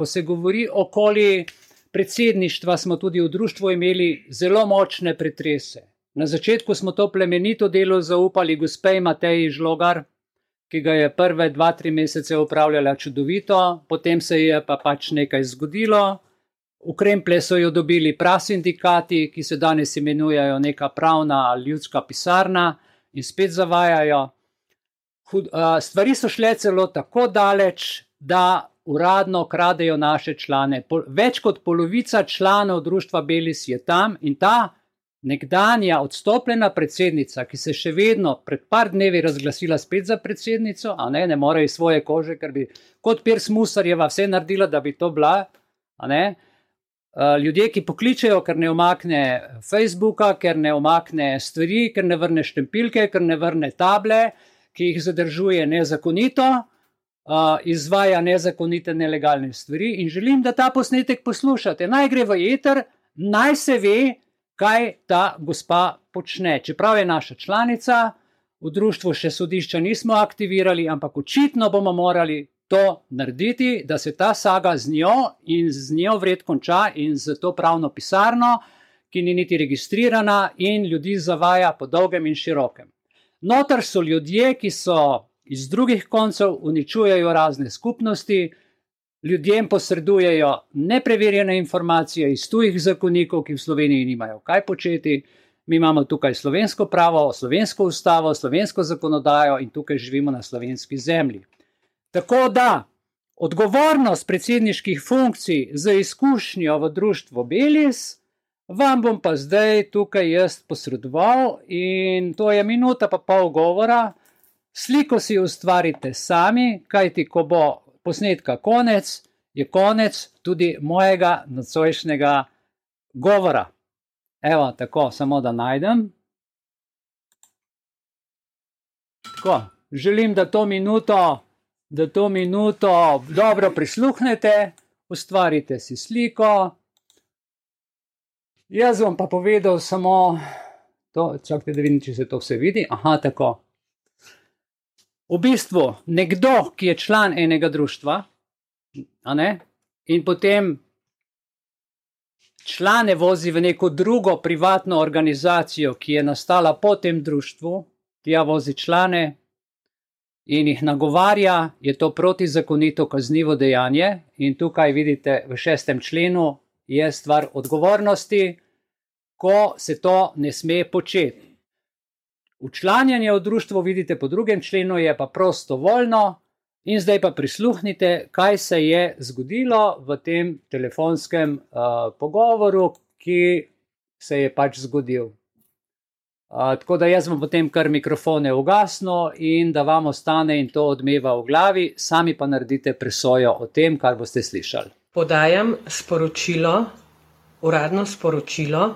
ko se govori okoli predsedništva, smo tudi v društvu imeli zelo močne pretrese. Na začetku smo to plemenito delo zaupali gospej Mateji Žlogar, ki ga je prve dva, tri mesece upravljala čudovito, potem se je pa pač nekaj zgodilo. V Kremple so jo dobili prasindikati, ki se danes imenujejo neka pravna ljudska pisarna in spet zavajajo. Stvari so šle celo tako daleč, da uradno kradejo naše člane. Več kot polovica članov društva Belis je tam in ta nekdanja odstopljena predsednica, ki se še vedno pred par dnevi razglasila spet za predsednico, a ne, ne more iz svoje kože, ker bi kot Piers Musarjeva vse naredila, da bi to bila, a ne. Ljudje, ki pokličejo, ker ne omakne Facebooka, ker ne omakne stvari, ker ne vrne štempilke, ker ne vrne table, ki jih zadržuje nezakonito, izvaja nezakonite, nelegalne stvari. In želim, da ta posnetek poslušate. Naj gre v eter, naj se ve, kaj ta gospa počne. Čeprav je naša članica, v društvu še sodišča nismo aktivirali, ampak očitno bomo morali to narediti, da se ta saga z njo in z njo vred konča in z to pravno pisarno, ki ni niti registrirana in ljudi zavaja po dolgem in širokem. Notar so ljudje, ki so iz drugih koncev uničujejo razne skupnosti, ljudem posredujejo nepreverjene informacije iz tujih zakonikov, ki v Sloveniji nimajo kaj početi. Mi imamo tukaj slovensko pravo, slovensko ustavo, slovensko zakonodajo in tukaj živimo na slovenski zemlji. Tako da odgovornost predsedniških funkcij za izkušnjo v društvu Belis, vam bom pa zdaj tukaj jaz posredoval in to je minuta pa pol govora. Sliko si ustvarite sami, kajti ko bo posnetka konec, je konec tudi mojega nocojšnjega govora. Evo, tako, samo da najdem. Tako, želim, da to minuto, da to minuto dobro prisluhnete, ustvarite si sliko. Jaz bom pa povedal samo to, čakajte, da vidim, če se to vse vidi. Aha, tako. V bistvu nekdo, ki je član enega društva, in potem člane vozi v neko drugo privatno organizacijo, ki je nastala po tem društvu, tja vozi člane in jih nagovarja, je to protizakonito kaznivo dejanje. In tukaj vidite v šestem členu je stvar odgovornosti, ko se to ne sme početi. Učlanjanje v društvo vidite po drugem členu, je pa prostovoljno, in zdaj pa prisluhnite, kaj se je zgodilo v tem telefonskem uh, pogovoru, ki se je pač zgodil. Uh, tako da jaz bom potem kar mikrofone ugasnil in da vam ostane in to odmeva v glavi, sami pa naredite presojo o tem, kar boste slišali. Podajam sporočilo, uradno sporočilo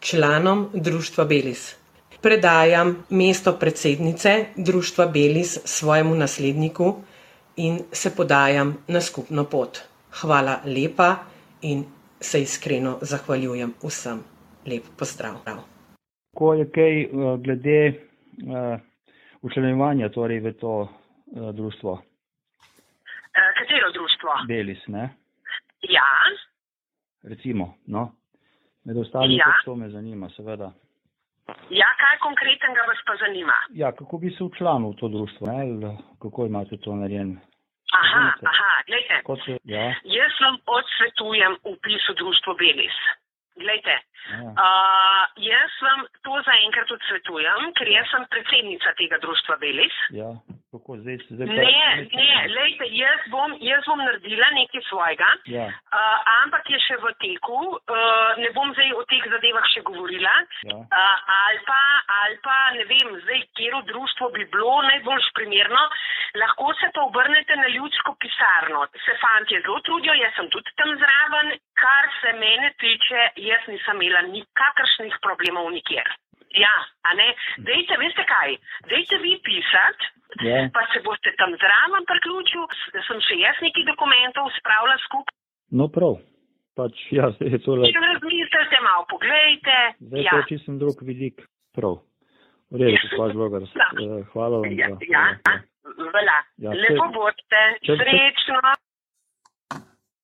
članom društva Belis predajam mesto predsednice Društva Belis svojemu nasledniku in se podajam na skupno pot. Hvala lepa in se iskreno zahvaljujem vsem. Lep pozdrav. Ko je kaj eh, glede uh, učlenjevanja torej v to uh, društvo? Katero društvo? Belis, ne? Ja. Recimo, no. Med ostalimi, ja. to me zanima, seveda. Ja, kaj konkretnega vas pa zanima? Ja, kako bi se učlanil v to društvo? Ne? Kako imate to narejeno? Aha, aha, gledajte. Ja. Jaz vam odsvetujem upis v društvo Belis. Glejte, ja. uh, jaz vam to zaenkrat odsvetujem, ker jaz sem predsednica tega društva Belis. Ja, kako zdaj zdaj? Ne, ne, lejte, jaz bom, jaz bom naredila nekaj svojega, ja. uh, ampak je še v teku, uh, ne bom zdaj o teh zadevah še govorila. Ja. Uh, ali, pa, ali pa ne vem, zdaj, kjero društvo bi bilo najbolj primerno, lahko se pa obrnete na ljudsko pisarno. Se fanti zelo trudijo, jaz sem tudi tam zraven kar se mene tiče, jaz nisem imela nikakršnih problemov nikjer. Ja, a ne? Dejte, veste kaj? Dejte vi pisati, ja. pa se boste tam zraven priključil, da sem še jaz nekaj dokumentov spravila skupaj. No prav, pač ja, je to le. Če razmislite malo, poglejte. Zdaj ja. to čisto drug vidik. Prav. V redu, gospod Žlogar. Hvala vam. Ja, ja. ja. ja. ja. ja. Lepo bodite, srečno.